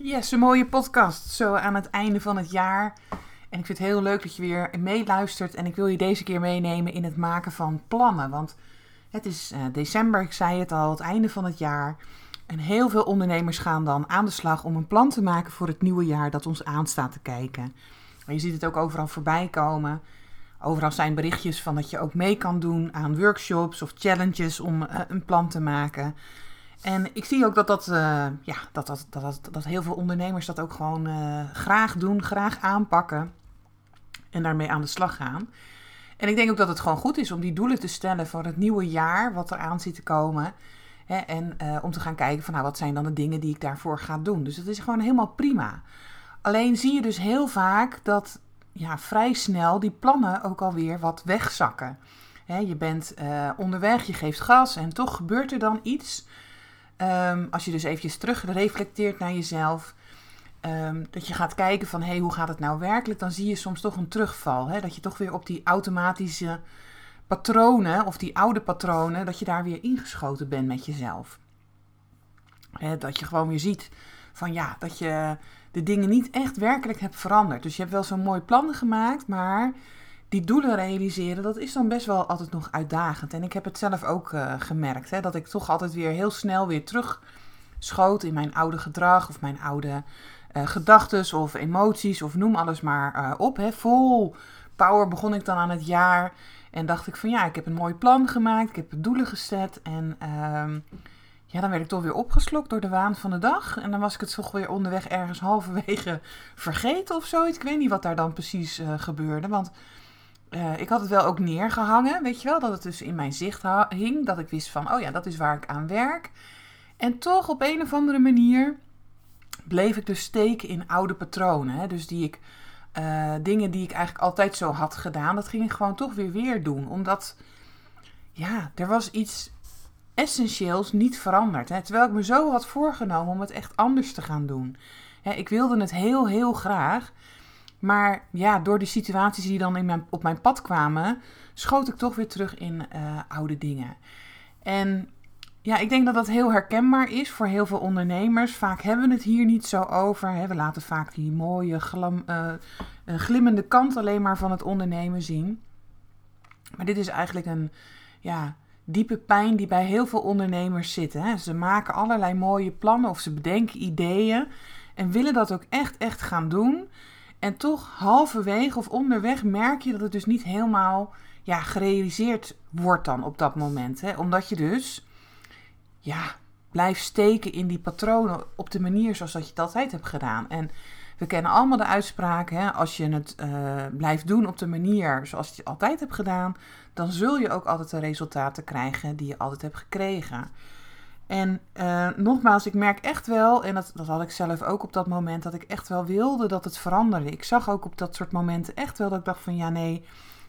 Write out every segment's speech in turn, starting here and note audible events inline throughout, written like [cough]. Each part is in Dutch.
Yes, een mooie podcast zo aan het einde van het jaar. En ik vind het heel leuk dat je weer meeluistert. En ik wil je deze keer meenemen in het maken van plannen. Want het is uh, december, ik zei het al, het einde van het jaar. En heel veel ondernemers gaan dan aan de slag om een plan te maken voor het nieuwe jaar dat ons aanstaat te kijken. Maar je ziet het ook overal voorbij komen. Overal zijn berichtjes van dat je ook mee kan doen aan workshops of challenges om uh, een plan te maken. En ik zie ook dat, dat, uh, ja, dat, dat, dat, dat, heel veel ondernemers dat ook gewoon uh, graag doen, graag aanpakken en daarmee aan de slag gaan. En ik denk ook dat het gewoon goed is om die doelen te stellen voor het nieuwe jaar, wat er aan zit te komen. Hè, en uh, om te gaan kijken van nou, wat zijn dan de dingen die ik daarvoor ga doen. Dus dat is gewoon helemaal prima. Alleen zie je dus heel vaak dat ja, vrij snel die plannen ook alweer wat wegzakken. Hè, je bent onderweg, je geeft gas en toch gebeurt er dan iets. Um, als je dus eventjes terug reflecteert naar jezelf. Um, dat je gaat kijken van, hé, hey, hoe gaat het nou werkelijk? Dan zie je soms toch een terugval. Hè? Dat je toch weer op die automatische patronen, of die oude patronen, dat je daar weer ingeschoten bent met jezelf. Hè, dat je gewoon weer ziet van, ja, dat je de dingen niet echt werkelijk hebt veranderd. Dus je hebt wel zo'n mooi plan gemaakt, maar die doelen realiseren, dat is dan best wel altijd nog uitdagend. En ik heb het zelf ook uh, gemerkt, hè, dat ik toch altijd weer heel snel weer terug schoot in mijn oude gedrag of mijn oude uh, gedachten of emoties of noem alles maar uh, op. Hè. Vol power begon ik dan aan het jaar en dacht ik van ja, ik heb een mooi plan gemaakt, ik heb doelen gezet en uh, ja, dan werd ik toch weer opgeslokt door de waan van de dag. En dan was ik het toch weer onderweg ergens halverwege vergeten of zoiets. Ik weet niet wat daar dan precies gebeurde, want uh, ik had het wel ook neergehangen, weet je wel, dat het dus in mijn zicht hing. Dat ik wist van, oh ja, dat is waar ik aan werk. En toch op een of andere manier bleef ik dus steken in oude patronen. Hè? Dus die ik, uh, dingen die ik eigenlijk altijd zo had gedaan, dat ging ik gewoon toch weer weer doen. Omdat, ja, er was iets essentieels niet veranderd. Hè? Terwijl ik me zo had voorgenomen om het echt anders te gaan doen. Ik wilde het heel, heel graag. Maar ja, door die situaties die dan in mijn, op mijn pad kwamen, schoot ik toch weer terug in uh, oude dingen. En ja, ik denk dat dat heel herkenbaar is voor heel veel ondernemers. Vaak hebben we het hier niet zo over. Hè. We laten vaak die mooie, glam, uh, glimmende kant alleen maar van het ondernemen zien. Maar dit is eigenlijk een ja, diepe pijn die bij heel veel ondernemers zit. Hè. Ze maken allerlei mooie plannen of ze bedenken ideeën en willen dat ook echt, echt gaan doen. En toch halverwege of onderweg merk je dat het dus niet helemaal ja, gerealiseerd wordt dan op dat moment. Hè? Omdat je dus ja, blijft steken in die patronen op de manier zoals dat je het altijd hebt gedaan. En we kennen allemaal de uitspraak, hè? als je het uh, blijft doen op de manier zoals je het altijd hebt gedaan, dan zul je ook altijd de resultaten krijgen die je altijd hebt gekregen. En uh, nogmaals, ik merk echt wel, en dat, dat had ik zelf ook op dat moment, dat ik echt wel wilde dat het veranderde. Ik zag ook op dat soort momenten echt wel dat ik dacht van ja nee,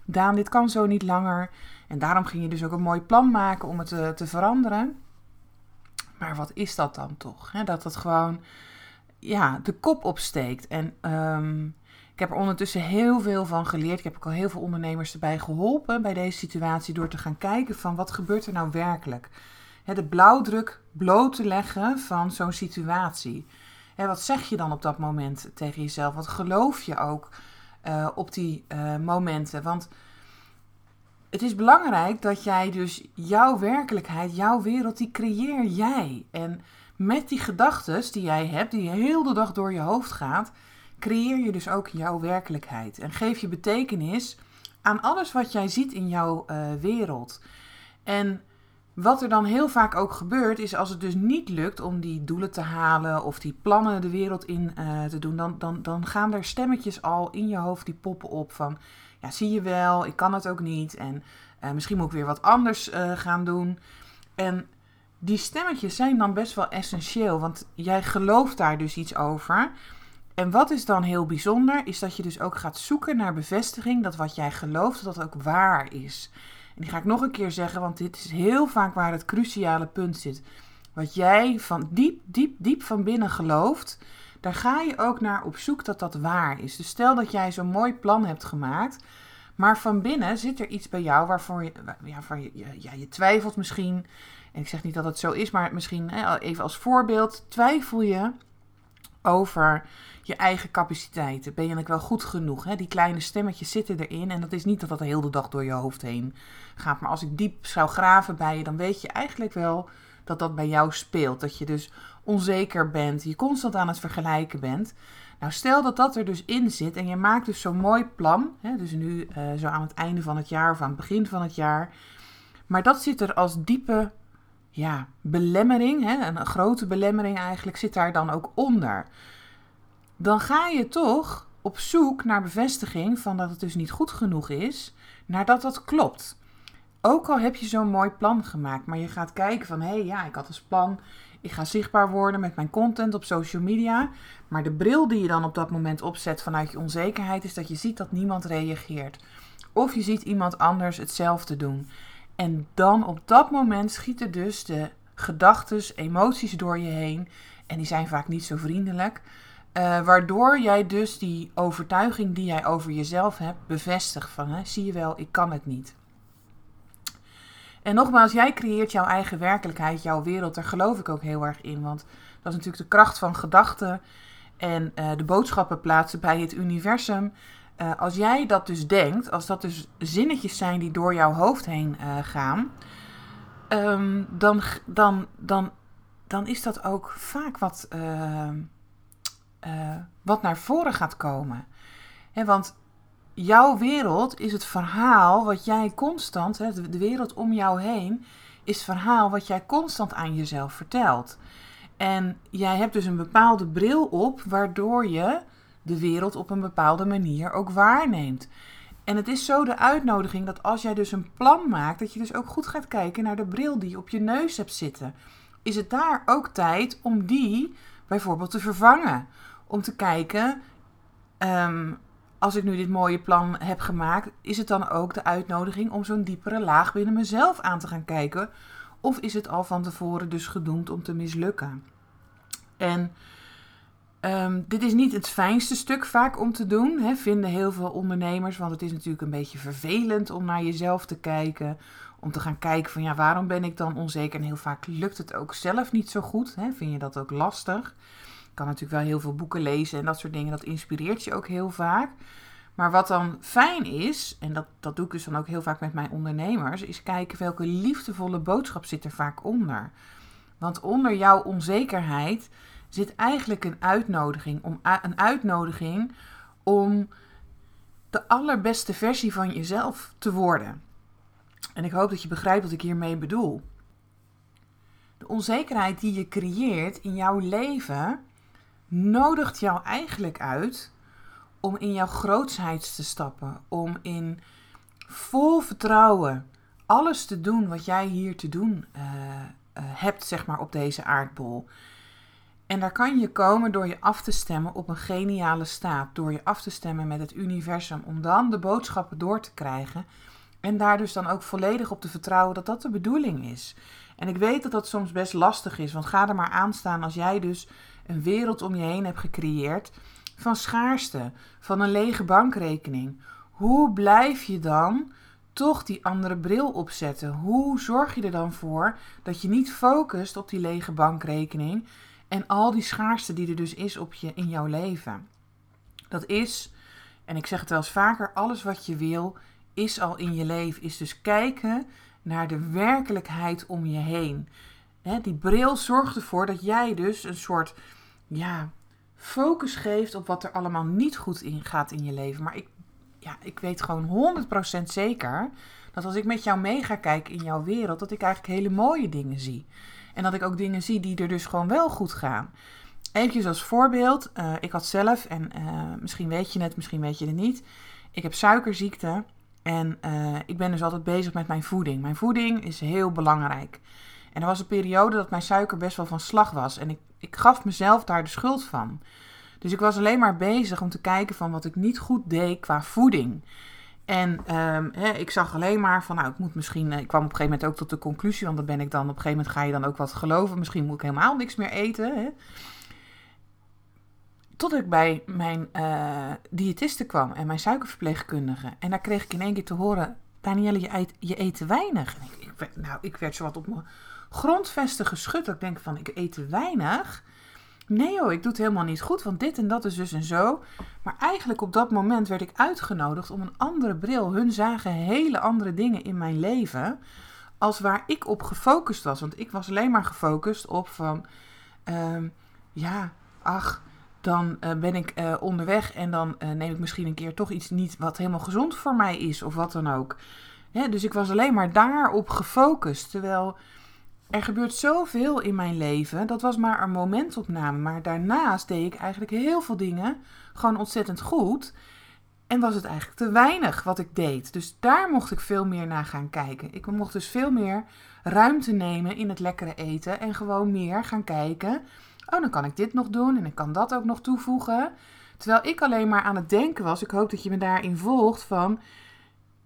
Daan, dit kan zo niet langer. En daarom ging je dus ook een mooi plan maken om het te, te veranderen. Maar wat is dat dan toch? He, dat het gewoon ja, de kop opsteekt. En um, ik heb er ondertussen heel veel van geleerd. Ik heb ook al heel veel ondernemers erbij geholpen bij deze situatie door te gaan kijken van wat gebeurt er nou werkelijk de blauwdruk bloot te leggen van zo'n situatie. wat zeg je dan op dat moment tegen jezelf? Wat geloof je ook uh, op die uh, momenten? Want het is belangrijk dat jij dus jouw werkelijkheid, jouw wereld, die creëer jij. En met die gedachten die jij hebt, die heel de dag door je hoofd gaat, creëer je dus ook jouw werkelijkheid. En geef je betekenis aan alles wat jij ziet in jouw uh, wereld. En wat er dan heel vaak ook gebeurt, is als het dus niet lukt om die doelen te halen of die plannen de wereld in uh, te doen, dan, dan, dan gaan er stemmetjes al in je hoofd die poppen op van, ja zie je wel, ik kan het ook niet en uh, misschien moet ik weer wat anders uh, gaan doen. En die stemmetjes zijn dan best wel essentieel, want jij gelooft daar dus iets over. En wat is dan heel bijzonder, is dat je dus ook gaat zoeken naar bevestiging dat wat jij gelooft, dat ook waar is. Die ga ik nog een keer zeggen, want dit is heel vaak waar het cruciale punt zit. Wat jij van diep, diep, diep van binnen gelooft, daar ga je ook naar op zoek dat dat waar is. Dus stel dat jij zo'n mooi plan hebt gemaakt, maar van binnen zit er iets bij jou waarvoor je, ja, waarvan je, ja, je twijfelt misschien. En ik zeg niet dat het zo is, maar misschien even als voorbeeld, twijfel je over je eigen capaciteiten. Ben je dan wel goed genoeg? Hè? Die kleine stemmetjes zitten erin. En dat is niet dat dat de hele dag door je hoofd heen gaat. Maar als ik diep zou graven bij je, dan weet je eigenlijk wel dat dat bij jou speelt. Dat je dus onzeker bent, je constant aan het vergelijken bent. Nou, stel dat dat er dus in zit en je maakt dus zo'n mooi plan. Hè, dus nu uh, zo aan het einde van het jaar of aan het begin van het jaar. Maar dat zit er als diepe ja, belemmering, hè, een grote belemmering eigenlijk, zit daar dan ook onder. Dan ga je toch op zoek naar bevestiging van dat het dus niet goed genoeg is, nadat dat klopt. Ook al heb je zo'n mooi plan gemaakt, maar je gaat kijken van hé, hey, ja, ik had als plan, ik ga zichtbaar worden met mijn content op social media. Maar de bril die je dan op dat moment opzet vanuit je onzekerheid is dat je ziet dat niemand reageert. Of je ziet iemand anders hetzelfde doen. En dan op dat moment schieten dus de gedachten, emoties door je heen. En die zijn vaak niet zo vriendelijk. Uh, waardoor jij dus die overtuiging die jij over jezelf hebt bevestigt van, hè, zie je wel, ik kan het niet. En nogmaals, jij creëert jouw eigen werkelijkheid, jouw wereld. Daar geloof ik ook heel erg in. Want dat is natuurlijk de kracht van gedachten en uh, de boodschappen plaatsen bij het universum. Uh, als jij dat dus denkt, als dat dus zinnetjes zijn die door jouw hoofd heen gaan, um, dan, dan, dan, dan is dat ook vaak wat, wat naar voren gaat komen. He, want jouw wereld is het verhaal wat jij constant, de wereld om jou heen, is het verhaal wat jij constant aan jezelf vertelt. En jij hebt dus een bepaalde bril op, waardoor je de wereld op een bepaalde manier ook waarneemt. En het is zo de uitnodiging dat als jij dus een plan maakt, dat je dus ook goed gaat kijken naar de bril die je op je neus hebt zitten. Is het daar ook tijd om die bijvoorbeeld te vervangen? Om te kijken, um, als ik nu dit mooie plan heb gemaakt, is het dan ook de uitnodiging om zo'n diepere laag binnen mezelf aan te gaan kijken? Of is het al van tevoren dus gedoemd om te mislukken? En um, dit is niet het fijnste stuk vaak om te doen, hè, vinden heel veel ondernemers. Want het is natuurlijk een beetje vervelend om naar jezelf te kijken. Om te gaan kijken van ja, waarom ben ik dan onzeker? En heel vaak lukt het ook zelf niet zo goed. Hè? Vind je dat ook lastig? Kan natuurlijk wel heel veel boeken lezen en dat soort dingen. Dat inspireert je ook heel vaak. Maar wat dan fijn is, en dat, dat doe ik dus dan ook heel vaak met mijn ondernemers, is kijken welke liefdevolle boodschap zit er vaak onder. Want onder jouw onzekerheid zit eigenlijk een uitnodiging om, een uitnodiging om de allerbeste versie van jezelf te worden. En ik hoop dat je begrijpt wat ik hiermee bedoel. De onzekerheid die je creëert in jouw leven nodigt jou eigenlijk uit om in jouw grootsheid te stappen. Om in vol vertrouwen alles te doen wat jij hier te doen uh, uh, hebt, zeg maar, op deze aardbol. En daar kan je komen door je af te stemmen op een geniale staat. Door je af te stemmen met het universum. Om dan de boodschappen door te krijgen. En daar dus dan ook volledig op te vertrouwen dat dat de bedoeling is. En ik weet dat dat soms best lastig is. Want ga er maar aan staan als jij dus een wereld om je heen hebt gecreëerd van schaarste, van een lege bankrekening. Hoe blijf je dan toch die andere bril opzetten? Hoe zorg je er dan voor dat je niet focust op die lege bankrekening en al die schaarste die er dus is op je in jouw leven? Dat is, en ik zeg het wel eens vaker, alles wat je wil is al in je leven. Is dus kijken naar de werkelijkheid om je heen. die bril zorgt ervoor dat jij dus een soort ja, focus geeft op wat er allemaal niet goed in gaat in je leven. Maar ik, ja, ik weet gewoon 100% zeker dat als ik met jou mee ga kijken in jouw wereld, dat ik eigenlijk hele mooie dingen zie. En dat ik ook dingen zie die er dus gewoon wel goed gaan. Even als voorbeeld, uh, ik had zelf, en uh, misschien weet je het, misschien weet je het niet. Ik heb suikerziekte en uh, ik ben dus altijd bezig met mijn voeding. Mijn voeding is heel belangrijk. En er was een periode dat mijn suiker best wel van slag was. En ik, ik gaf mezelf daar de schuld van. Dus ik was alleen maar bezig om te kijken van wat ik niet goed deed qua voeding. En ehm, ik zag alleen maar van, nou, ik moet misschien. Ik kwam op een gegeven moment ook tot de conclusie, want dan ben ik dan op een gegeven moment ga je dan ook wat geloven. Misschien moet ik helemaal niks meer eten. Tot ik bij mijn uh, diëtiste kwam en mijn suikerverpleegkundige. En daar kreeg ik in één keer te horen: Danielle, je eet, je eet te weinig. En ik, nou, ik werd zo wat op mijn grondvesten geschud. Dat ik denk van, ik eet te weinig. Nee joh, ik doe het helemaal niet goed, want dit en dat is dus en zo. Maar eigenlijk op dat moment werd ik uitgenodigd om een andere bril. Hun zagen hele andere dingen in mijn leven als waar ik op gefocust was. Want ik was alleen maar gefocust op van, uh, ja, ach, dan uh, ben ik uh, onderweg en dan uh, neem ik misschien een keer toch iets niet wat helemaal gezond voor mij is of wat dan ook. Dus ik was alleen maar daarop gefocust. Terwijl er gebeurt zoveel in mijn leven. Dat was maar een momentopname. Maar daarnaast deed ik eigenlijk heel veel dingen gewoon ontzettend goed. En was het eigenlijk te weinig wat ik deed. Dus daar mocht ik veel meer naar gaan kijken. Ik mocht dus veel meer ruimte nemen in het lekkere eten. En gewoon meer gaan kijken. Oh, dan kan ik dit nog doen en ik kan dat ook nog toevoegen. Terwijl ik alleen maar aan het denken was. Ik hoop dat je me daarin volgt van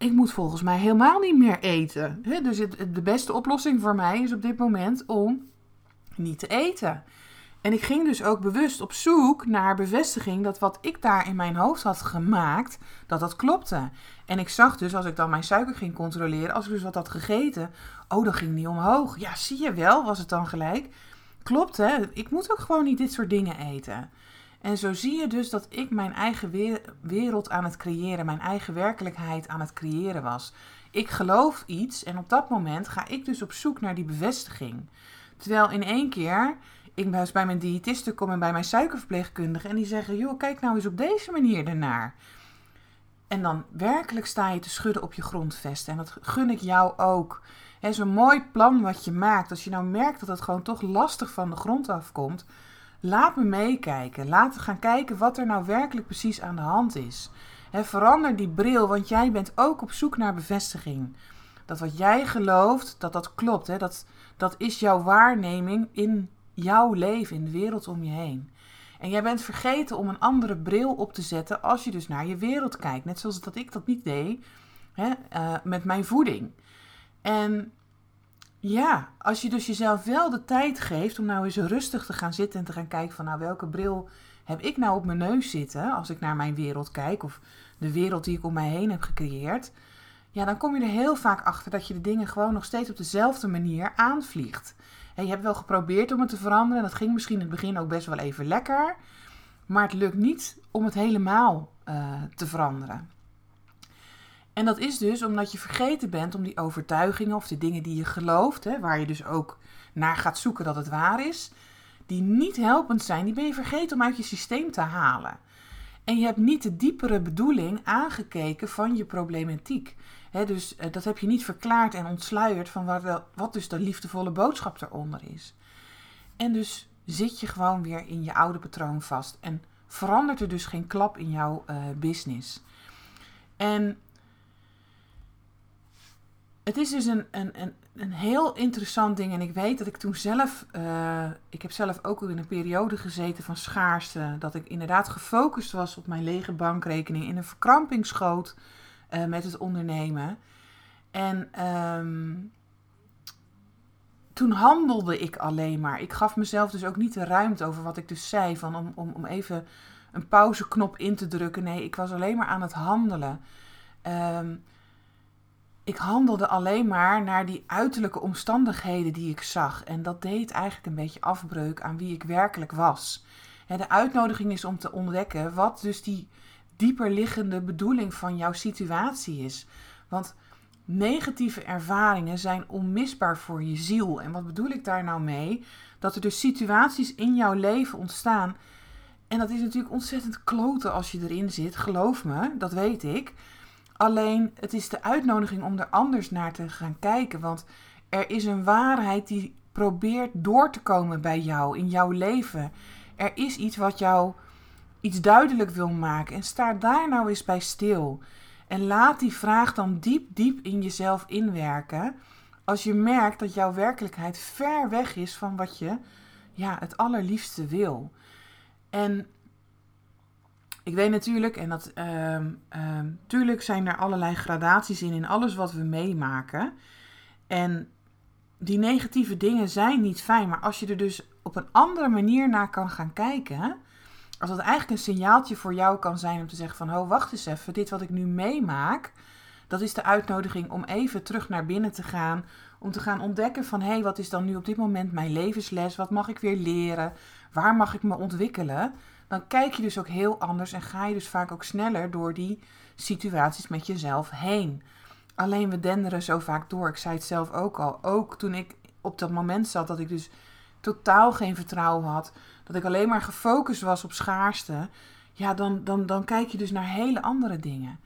ik moet volgens mij helemaal niet meer eten. dus de beste oplossing voor mij is op dit moment om niet te eten. En ik ging dus ook bewust op zoek naar bevestiging dat wat ik daar in mijn hoofd had gemaakt, dat dat klopte. En ik zag dus, als ik dan mijn suiker ging controleren, als ik dus wat had gegeten, oh, dan ging die omhoog. Ja, zie je wel, was het dan gelijk. Klopt, hè? Ik moet ook gewoon niet dit soort dingen eten. En zo zie je dus dat ik mijn eigen wereld aan het creëren, mijn eigen werkelijkheid aan het creëren was. Ik geloof iets en op dat moment ga ik dus op zoek naar die bevestiging. Terwijl in één keer ik bij mijn diëtiste kom en bij mijn suikerverpleegkundige en die zeggen: joh, kijk nou eens op deze manier ernaar. En dan werkelijk sta je te schudden op je grondvesten. En dat gun ik jou ook. Zo'n mooi plan wat je maakt. Als je nou merkt dat het gewoon toch lastig van de grond afkomt. Laat me meekijken. Laat gaan kijken wat er nou werkelijk precies aan de hand is. verander die bril, want jij bent ook op zoek naar bevestiging. Dat wat jij gelooft, dat dat klopt. Dat, dat is jouw waarneming in jouw leven, in de wereld om je heen. En jij bent vergeten om een andere bril op te zetten als je dus naar je wereld kijkt. Net zoals dat ik dat niet deed uh, met mijn voeding. En ja, als je dus jezelf wel de tijd geeft om nou eens rustig te gaan zitten en te gaan kijken van nou welke bril heb ik nou op mijn neus zitten als ik naar mijn wereld kijk of de wereld die ik om mij heen heb gecreëerd. Ja, dan kom je er heel vaak achter dat je de dingen gewoon nog steeds op dezelfde manier aanvliegt. En je hebt wel geprobeerd om het te veranderen. Dat ging misschien in het begin ook best wel even lekker. Maar het lukt niet om het helemaal uh, te veranderen. En dat is dus omdat je vergeten bent om die overtuigingen of de dingen die je gelooft, hè, waar je dus ook naar gaat zoeken dat het waar is, die niet helpend zijn, die ben je vergeten om uit je systeem te halen. En je hebt niet de diepere bedoeling aangekeken van je problematiek. dus eh, dat heb je niet verklaard en ontsluierd van wat, wat dus de liefdevolle boodschap eronder is. En dus zit je gewoon weer in je oude patroon vast en verandert er dus geen klap in jouw uh, business. En het is dus een, een, een, een heel interessant ding. En ik weet dat ik toen zelf. Uh, ik heb zelf ook in een periode gezeten van schaarste. Dat ik inderdaad gefocust was op mijn lege bankrekening. In een verkramping schoot uh, met het ondernemen. En um, toen handelde ik alleen maar. Ik gaf mezelf dus ook niet de ruimte over wat ik dus zei. Van om, om, om even een pauzeknop in te drukken. Nee, ik was alleen maar aan het handelen. Um, ik handelde alleen maar naar die uiterlijke omstandigheden die ik zag. En dat deed eigenlijk een beetje afbreuk aan wie ik werkelijk was. de uitnodiging is om te ontdekken wat dus die dieper liggende bedoeling van jouw situatie is. Want negatieve ervaringen zijn onmisbaar voor je ziel. En wat bedoel ik daar nou mee? Dat er dus situaties in jouw leven ontstaan. En dat is natuurlijk ontzettend kloten als je erin zit, geloof me, dat weet ik. Alleen het is de uitnodiging om er anders naar te gaan kijken. Want er is een waarheid die probeert door te komen bij jou, in jouw leven. Er is iets wat jou iets duidelijk wil maken. En sta daar nou eens bij stil. En laat die vraag dan diep, diep in jezelf inwerken. Als je merkt dat jouw werkelijkheid ver weg is van wat je ja, het allerliefste wil. En ik weet natuurlijk, en dat um, tuurlijk zijn er allerlei gradaties in in alles wat we meemaken. En die negatieve dingen zijn niet fijn, maar als je er dus op een andere manier naar kan gaan kijken, als dat eigenlijk een signaaltje voor jou kan zijn om te zeggen van, oh wacht eens even, dit wat ik nu meemaak, dat is de uitnodiging om even terug naar binnen te gaan, om te gaan ontdekken van, hé, hey, wat is dan nu op dit moment mijn levensles, wat mag ik weer leren, waar mag ik me ontwikkelen? Dan kijk je dus ook heel anders en ga je dus vaak ook sneller door die situaties met jezelf heen. Alleen we denderen zo vaak door. Ik zei het zelf ook al. Ook toen ik op dat moment zat dat ik dus totaal geen vertrouwen had. Dat ik alleen maar gefocust was op schaarste. Ja, dan, dan, dan kijk je dus naar hele andere dingen.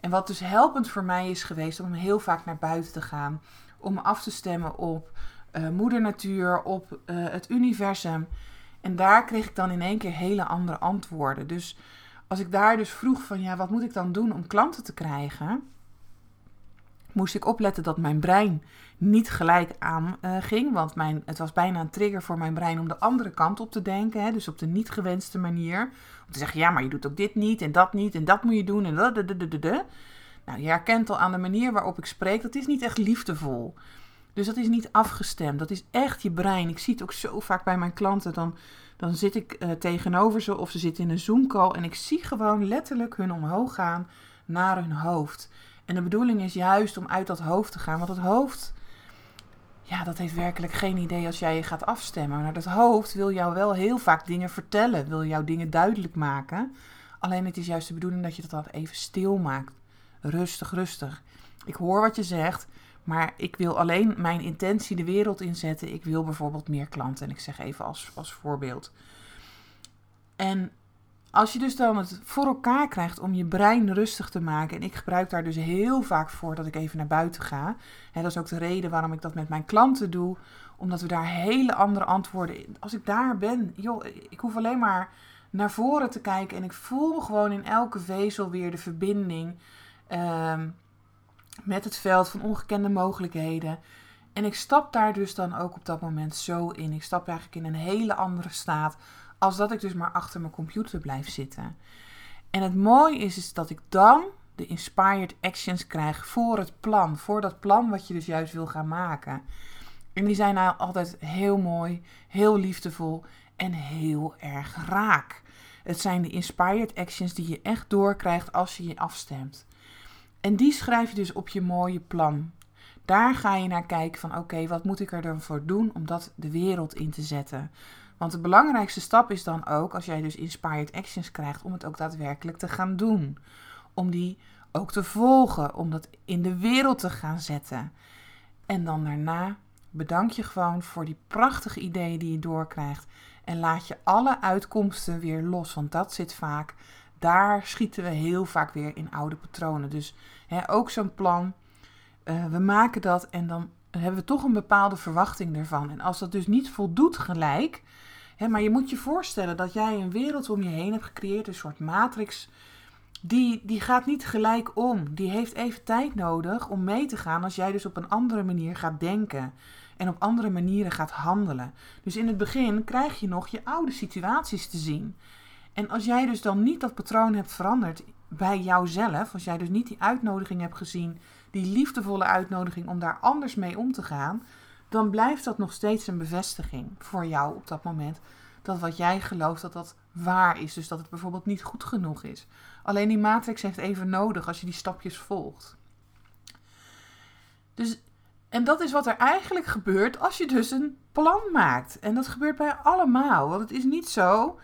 En wat dus helpend voor mij is geweest om heel vaak naar buiten te gaan. Om af te stemmen op uh, moeder natuur, op uh, het universum. En daar kreeg ik dan in één keer hele andere antwoorden. Dus als ik daar dus vroeg van ja, wat moet ik dan doen om klanten te krijgen? moest ik opletten dat mijn brein niet gelijk aan uh, ging. Want mijn, het was bijna een trigger voor mijn brein om de andere kant op te denken. Hè, dus op de niet gewenste manier. Om te zeggen, ja, maar je doet ook dit niet en dat niet en dat moet je doen en dat, Nou, je herkent al aan de manier waarop ik spreek, dat is niet echt liefdevol. Dus dat is niet afgestemd. Dat is echt je brein. Ik zie het ook zo vaak bij mijn klanten. Dan, dan zit ik uh, tegenover ze of ze zitten in een Zoom-call en ik zie gewoon letterlijk hun omhoog gaan naar hun hoofd. En de bedoeling is juist om uit dat hoofd te gaan. Want het hoofd, ja, dat heeft werkelijk geen idee als jij je gaat afstemmen. Maar dat hoofd wil jou wel heel vaak dingen vertellen. Wil jou dingen duidelijk maken. Alleen het is juist de bedoeling dat je dat even stil maakt. Rustig, rustig. Ik hoor wat je zegt. Maar ik wil alleen mijn intentie de wereld inzetten. Ik wil bijvoorbeeld meer klanten. En ik zeg even als, als voorbeeld. En als je dus dan het voor elkaar krijgt om je brein rustig te maken, en ik gebruik daar dus heel vaak voor dat ik even naar buiten ga. En dat is ook de reden waarom ik dat met mijn klanten doe, omdat we daar hele andere antwoorden. Als ik daar ben, joh, ik hoef alleen maar naar voren te kijken en ik voel gewoon in elke vezel weer de verbinding um, met het veld van ongekende mogelijkheden. En ik stap daar dus dan ook op dat moment zo in. Ik stap eigenlijk in een hele andere staat als dat ik dus maar achter mijn computer blijf zitten. En het mooie is, is dat ik dan de inspired actions krijg voor het plan. Voor dat plan wat je dus juist wil gaan maken. En die zijn nou altijd heel mooi, heel liefdevol en heel erg raak. Het zijn de inspired actions die je echt doorkrijgt als je je afstemt. En die schrijf je dus op je mooie plan. Daar ga je naar kijken van oké, wat moet ik er dan voor doen om dat de wereld in te zetten? Want de belangrijkste stap is dan ook, als jij dus inspired actions krijgt, om het ook daadwerkelijk te gaan doen. Om die ook te volgen, om dat in de wereld te gaan zetten. En dan daarna bedank je gewoon voor die prachtige ideeën die je doorkrijgt. En laat je alle uitkomsten weer los, want dat zit vaak, daar schieten we heel vaak weer in oude patronen. Dus ook zo'n plan, uh, we maken dat en dan hebben we toch een bepaalde verwachting ervan. En als dat dus niet voldoet gelijk, maar je moet je voorstellen dat jij een wereld om je heen hebt gecreëerd, een soort matrix. Die, die gaat niet gelijk om. Die heeft even tijd nodig om mee te gaan als jij dus op een andere manier gaat denken. En op andere manieren gaat handelen. Dus in het begin krijg je nog je oude situaties te zien. En als jij dus dan niet dat patroon hebt veranderd bij jouzelf, als jij dus niet die uitnodiging hebt gezien, die liefdevolle uitnodiging om daar anders mee om te gaan, dan blijft dat nog steeds een bevestiging voor jou op dat moment. Dat wat jij gelooft, dat dat waar is. Dus dat het bijvoorbeeld niet goed genoeg is. Alleen die matrix heeft even nodig als je die stapjes volgt. Dus, en dat is wat er eigenlijk gebeurt als je dus een plan maakt. En dat gebeurt bij allemaal. Want het is niet zo.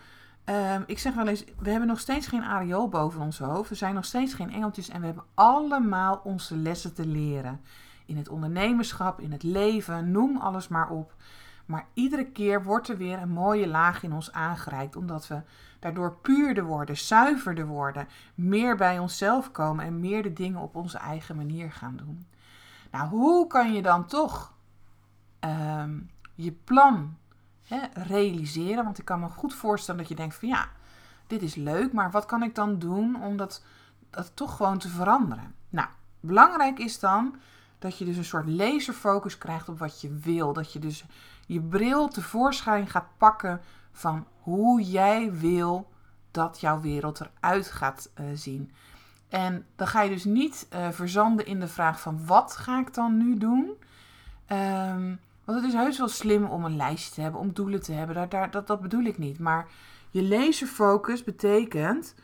Um, ik zeg wel eens, we hebben nog steeds geen areool boven ons hoofd. We zijn nog steeds geen engeltjes en we hebben allemaal onze lessen te leren in het ondernemerschap, in het leven, noem alles maar op. Maar iedere keer wordt er weer een mooie laag in ons aangereikt, omdat we daardoor puurder worden, zuiverder worden, meer bij onszelf komen en meer de dingen op onze eigen manier gaan doen. Nou, hoe kan je dan toch ehm, je plan realiseren? Want ik kan me goed voorstellen dat je denkt van ja, dit is leuk, maar wat kan ik dan doen om dat, dat toch gewoon te veranderen? Nou, belangrijk is dan dat je dus een soort laserfocus krijgt op wat je wil. Dat je dus je bril tevoorschijn gaat pakken van hoe jij wil dat jouw wereld eruit gaat uh, zien. En dan ga je dus niet uh, verzanden in de vraag van wat ga ik dan nu doen? Um, want het is heus wel slim om een lijstje te hebben, om doelen te hebben. Daar, daar, dat, bedoel ik niet. Maar je laserfocus betekent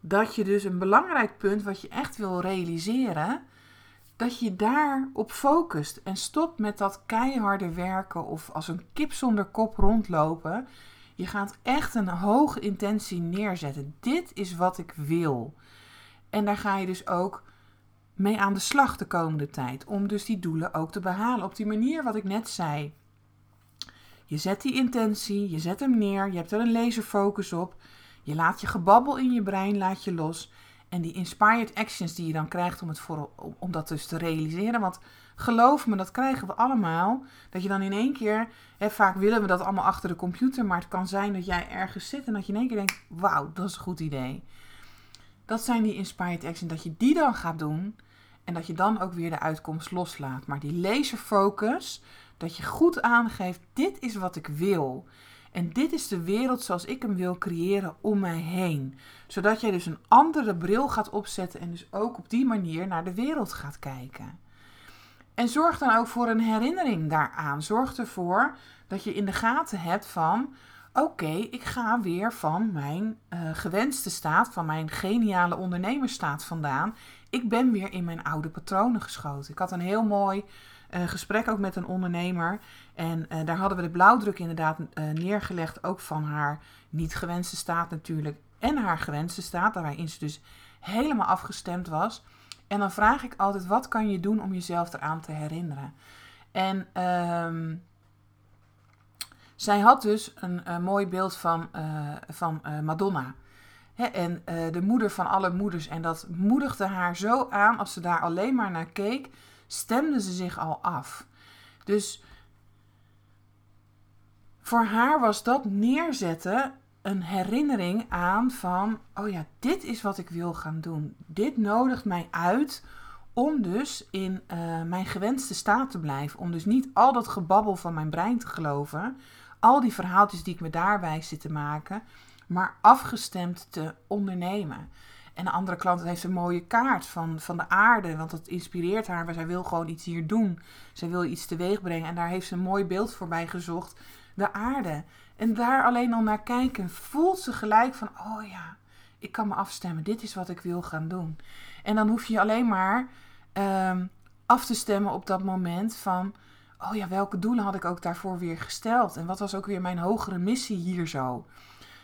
dat je dus een belangrijk punt wat je echt wil realiseren, dat je daarop focust en stopt met dat keiharde werken of als een kip zonder kop rondlopen. Je gaat echt een hoge intentie neerzetten. Dit is wat ik wil. En daar ga je dus ook mee aan de slag de komende tijd. Om dus die doelen ook te behalen. Op die manier wat ik net zei. Je zet die intentie, je zet hem neer, je hebt er een laserfocus op. Je laat je gebabbel in je brein laat je los. En die inspired actions die je dan krijgt om, het om dat dus te realiseren. Want geloof me, dat krijgen we allemaal. Dat je dan in één keer, hè, vaak willen we dat allemaal achter de computer. Maar het kan zijn dat jij ergens zit en dat je in één keer denkt, wauw, dat is een goed idee. Dat zijn die inspired actions. Dat je die dan gaat doen. En dat je dan ook weer de uitkomst loslaat. Maar die laserfocus, dat je goed aangeeft, dit is wat ik wil. En dit is de wereld zoals ik hem wil creëren om mij heen. Zodat jij dus een andere bril gaat opzetten en dus ook op die manier naar de wereld gaat kijken. En zorg dan ook voor een herinnering daaraan. Zorg ervoor dat je in de gaten hebt van oké, ik ga weer van mijn uh, gewenste staat, van mijn geniale ondernemersstaat vandaan. Ik ben weer in mijn oude patronen geschoten. Ik had een heel mooi uh, gesprek ook met een ondernemer. En uh, daar hadden we de blauwdruk inderdaad neergelegd, ook van haar niet gewenste staat natuurlijk. En haar gewenste staat, waarin ze dus helemaal afgestemd was. En dan vraag ik altijd, wat kan je doen om jezelf eraan te herinneren? En... Uh, zij had dus een, mooi beeld van, uh, van uh, Madonna. Hè, en de moeder van alle moeders. En dat moedigde haar zo aan, als ze daar alleen maar naar keek, stemde ze zich al af. Dus voor haar was dat neerzetten een herinnering aan van, oh ja, dit is wat ik wil gaan doen. Dit nodigt mij uit om dus in mijn gewenste staat te blijven. Om dus niet al dat gebabbel van mijn brein te geloven, al die verhaaltjes die ik me daarbij zit te maken, maar afgestemd te ondernemen. En de andere klant heeft een mooie kaart van, van de aarde, want dat inspireert haar. Maar zij wil gewoon iets hier doen. Zij wil iets teweeg brengen. En daar heeft ze een mooi beeld voorbij gezocht. De aarde. En daar alleen al naar kijken, voelt ze gelijk van: oh ja, ik kan me afstemmen. Dit is wat ik wil gaan doen. En dan hoef je alleen maar um, af te stemmen op dat moment van oh ja, welke doelen had ik ook daarvoor weer gesteld? En wat was ook weer mijn hogere missie hier zo?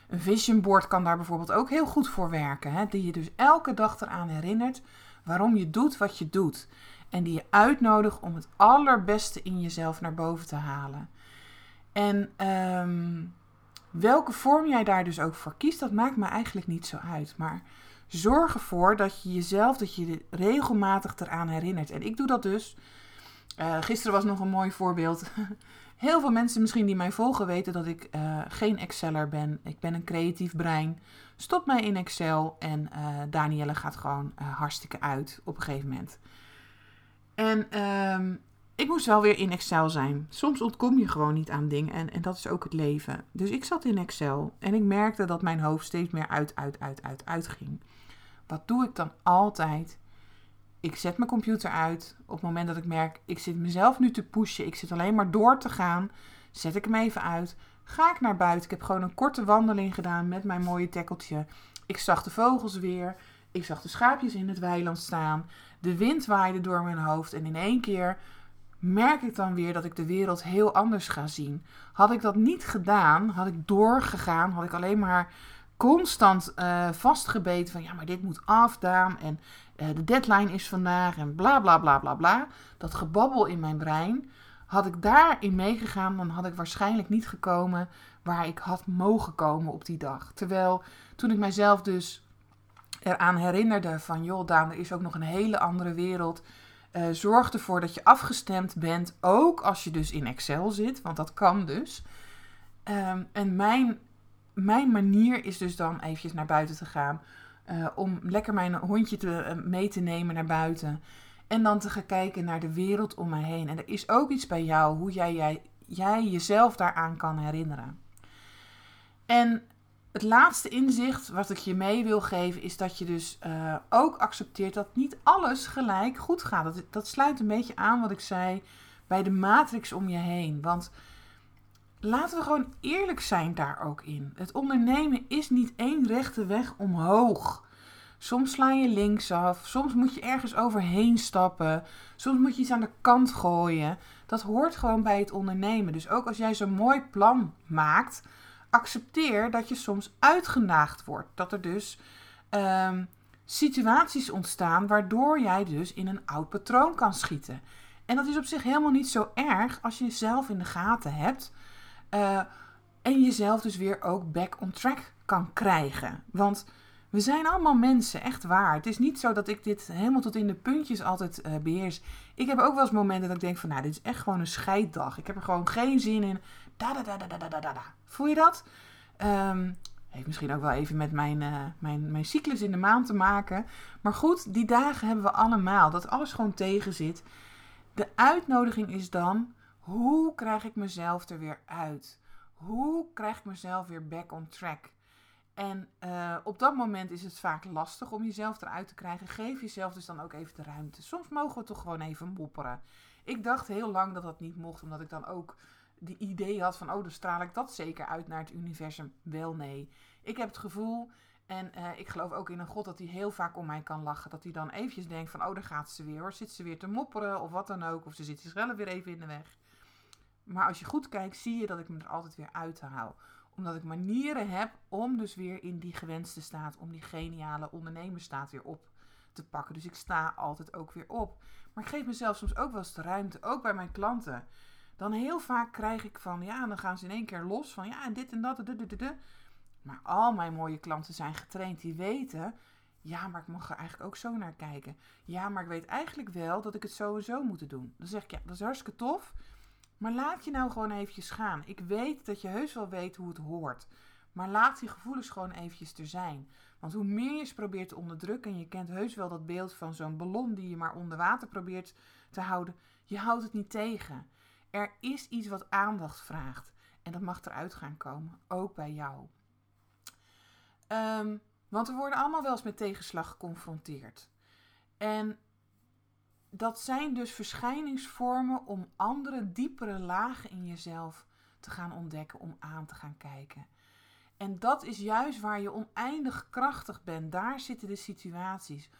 Een vision board kan daar bijvoorbeeld ook heel goed voor werken. Hè? Die je dus elke dag eraan herinnert waarom je doet wat je doet. En die je uitnodigt om het allerbeste in jezelf naar boven te halen. En ehm, welke vorm jij daar dus ook voor kiest, dat maakt me eigenlijk niet zo uit. Maar zorg ervoor dat je jezelf, dat je regelmatig eraan herinnert. En ik doe dat dus uh, gisteren was nog een mooi voorbeeld. [laughs] Heel veel mensen misschien die mij volgen weten dat ik uh, geen Exceller ben. Ik ben een creatief brein. Stop mij in Excel en uh, Danielle gaat gewoon hartstikke uit op een gegeven moment. En um, ik moest wel weer in Excel zijn. Soms ontkom je gewoon niet aan dingen en, en dat is ook het leven. Dus ik zat in Excel en ik merkte dat mijn hoofd steeds meer uit, uit, uit, uit, uit ging. Wat doe ik dan altijd? Ik zet mijn computer uit. Op het moment dat ik merk, ik zit mezelf nu te pushen. Ik zit alleen maar door te gaan. Zet ik hem even uit. Ga ik naar buiten. Ik heb gewoon een korte wandeling gedaan met mijn mooie tekkeltje. Ik zag de vogels weer. Ik zag de schaapjes in het weiland staan. De wind waaide door mijn hoofd. En in één keer merk ik dan weer dat ik de wereld heel anders ga zien. Had ik dat niet gedaan, had ik doorgegaan, had ik alleen maar constant uh, vastgebeten van ja, maar dit moet afdaan en uh, de deadline is vandaag en bla bla bla bla bla. Dat gebabbel in mijn brein. Had ik daarin meegegaan, dan had ik waarschijnlijk niet gekomen waar ik had mogen komen op die dag. Terwijl toen ik mijzelf dus eraan herinnerde van joh Daan, er is ook nog een hele andere wereld. Uh, zorg ervoor dat je afgestemd bent, ook als je dus in Excel zit, want dat kan dus. Um, en mijn mijn manier is dus dan eventjes naar buiten te gaan. Uh, om lekker mijn hondje te, uh, mee te nemen naar buiten. En dan te gaan kijken naar de wereld om me heen. En er is ook iets bij jou hoe jij, jij, jij jezelf daaraan kan herinneren. En het laatste inzicht wat ik je mee wil geven is dat je dus uh, ook accepteert dat niet alles gelijk goed gaat. Dat, dat sluit een beetje aan wat ik zei bij de matrix om je heen. Want laten we gewoon eerlijk zijn daar ook in. Het ondernemen is niet één rechte weg omhoog. Soms sla je linksaf, soms moet je ergens overheen stappen, soms moet je iets aan de kant gooien. Dat hoort gewoon bij het ondernemen. Dus ook als jij zo'n mooi plan maakt, accepteer dat je soms uitgenaagd wordt. Dat er dus um, situaties ontstaan waardoor jij dus in een oud patroon kan schieten. En dat is op zich helemaal niet zo erg als je jezelf in de gaten hebt. Uh, en jezelf dus weer ook back on track kan krijgen. Want we zijn allemaal mensen, echt waar. Het is niet zo dat ik dit helemaal tot in de puntjes altijd uh, beheers. Ik heb ook wel eens momenten dat ik denk van, nou, dit is echt gewoon een scheiddag. Ik heb er gewoon geen zin in. Da da da da da da da da. Voel je dat? Um, heeft misschien ook wel even met mijn, uh, mijn, mijn cyclus in de maand te maken. Maar goed, die dagen hebben we allemaal. Dat alles gewoon tegen zit. De uitnodiging is dan: hoe krijg ik mezelf er weer uit? Hoe krijg ik mezelf weer back on track? En uh, op dat moment is het vaak lastig om jezelf eruit te krijgen. Geef jezelf dus dan ook even de ruimte. Soms mogen we toch gewoon even mopperen. Ik dacht heel lang dat dat niet mocht, omdat ik dan ook die idee had van, oh, dan straal ik dat zeker uit naar het universum. Wel nee. Ik heb het gevoel, en uh, ik geloof ook in een God dat hij heel vaak om mij kan lachen. Dat hij dan eventjes denkt van, oh, daar gaat ze weer hoor. Zit ze weer te mopperen of wat dan ook. Of ze zit zichzelf weer even in de weg. Maar als je goed kijkt, zie je dat ik me er altijd weer uit haal omdat ik manieren heb om dus weer in die gewenste staat, om die geniale ondernemersstaat weer op te pakken. Dus ik sta altijd ook weer op. Maar ik geef mezelf soms ook wel eens de ruimte, ook bij mijn klanten. Dan heel vaak krijg ik van, ja, dan gaan ze in één keer los van, ja, en dit en dat, Maar al mijn mooie klanten zijn getraind, die weten, ja, maar ik mag er eigenlijk ook zo naar kijken. Ja, maar ik weet eigenlijk wel dat ik het zo moet doen. Dan zeg ik, ja, dat is hartstikke tof. Maar laat je nou gewoon eventjes gaan. Ik weet dat je heus wel weet hoe het hoort. Maar laat die gevoelens gewoon eventjes er zijn. Want hoe meer je ze probeert te onderdrukken, en je kent heus wel dat beeld van zo'n ballon die je maar onder water probeert te houden, je houdt het niet tegen. Er is iets wat aandacht vraagt. En dat mag eruit gaan komen, ook bij jou. Um, want we worden allemaal wel eens met tegenslag geconfronteerd. En dat zijn dus verschijningsvormen om andere, diepere lagen in jezelf te gaan ontdekken, om aan te gaan kijken. En dat is juist waar je oneindig krachtig bent. Daar zitten de situaties.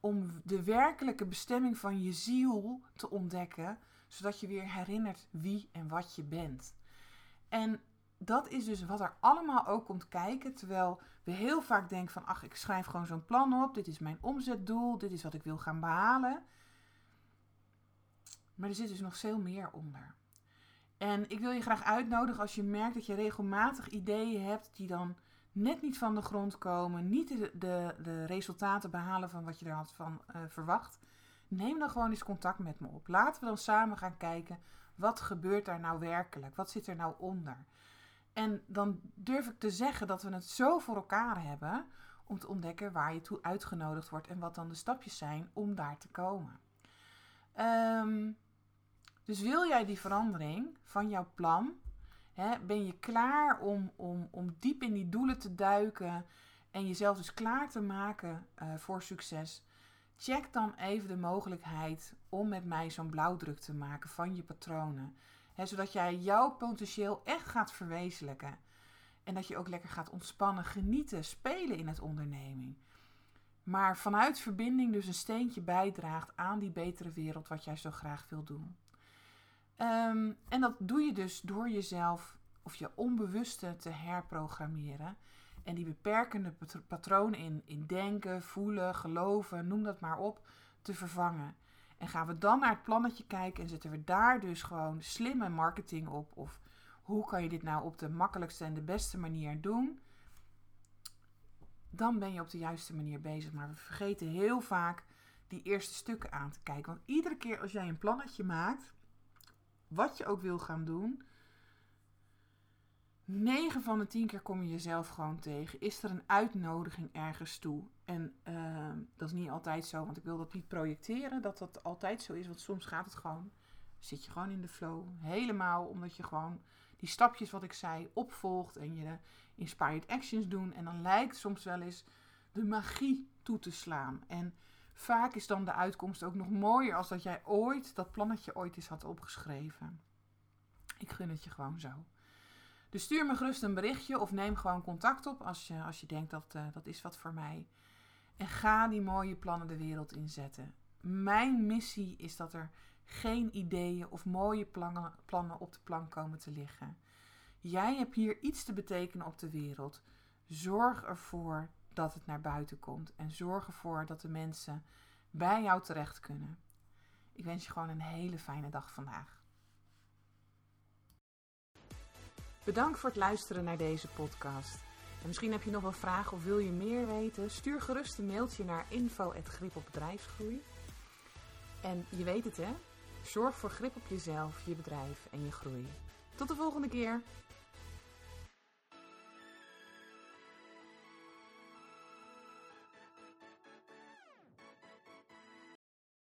Om de werkelijke bestemming van je ziel te ontdekken, zodat je weer herinnert wie en wat je bent. En dat is dus wat er allemaal ook komt kijken. Terwijl we heel vaak denken van, ach, ik schrijf gewoon zo'n plan op. Dit is mijn omzetdoel. Dit is wat ik wil gaan behalen. Maar er zit dus nog veel meer onder. En ik wil je graag uitnodigen als je merkt dat je regelmatig ideeën hebt die dan net niet van de grond komen, niet de, de, resultaten behalen van wat je er had van uh, verwacht. Neem dan gewoon eens contact met me op. Laten we dan samen gaan kijken, wat gebeurt daar nou werkelijk? Wat zit er nou onder? En dan durf ik te zeggen dat we het zo voor elkaar hebben om te ontdekken waar je toe uitgenodigd wordt en wat dan de stapjes zijn om daar te komen. Um, dus wil jij die verandering van jouw plan? Hè, ben je klaar om, om, om diep in die doelen te duiken en jezelf dus klaar te maken uh, voor succes? Check dan even de mogelijkheid om met mij zo'n blauwdruk te maken van je patronen. Hè, zodat jij jouw potentieel echt gaat verwezenlijken. En dat je ook lekker gaat ontspannen, genieten, spelen in het onderneming. Maar vanuit verbinding dus een steentje bijdraagt aan die betere wereld wat jij zo graag wil doen. Um, en dat doe je dus door jezelf of je onbewuste te herprogrammeren. En die beperkende patronen in, in denken, voelen, geloven, noem dat maar op, te vervangen. En gaan we dan naar het plannetje kijken en zetten we daar dus gewoon slimme marketing op. Of hoe kan je dit nou op de makkelijkste en de beste manier doen? Dan ben je op de juiste manier bezig. Maar we vergeten heel vaak die eerste stukken aan te kijken. Want iedere keer als jij een plannetje maakt, wat je ook wil gaan doen, 9 van de 10 keer kom je jezelf gewoon tegen. Is er een uitnodiging ergens toe? En ehm, dat is niet altijd zo, want ik wil dat niet projecteren dat dat altijd zo is. Want soms gaat het gewoon, zit je gewoon in de flow. Helemaal omdat je gewoon die stapjes wat ik zei opvolgt en je inspired actions doen. En dan lijkt soms wel eens de magie toe te slaan. En vaak is dan de uitkomst ook nog mooier als dat jij ooit dat plannetje ooit eens had opgeschreven. Ik gun het je gewoon zo. Dus stuur me gerust een berichtje of neem gewoon contact op als je, als je denkt dat uh, dat is wat voor mij. En ga die mooie plannen de wereld inzetten. Mijn missie is dat er geen ideeën of mooie plannen, plannen op de plank komen te liggen. Jij hebt hier iets te betekenen op de wereld. Zorg ervoor dat het naar buiten komt en zorg ervoor dat de mensen bij jou terecht kunnen. Ik wens je gewoon een hele fijne dag vandaag. Bedankt voor het luisteren naar deze podcast. En misschien heb je nog wel vragen of wil je meer weten? Stuur gerust een mailtje naar info.grip op bedrijfsgroei. En je weet het hè, zorg voor grip op jezelf, je bedrijf en je groei. Tot de volgende keer!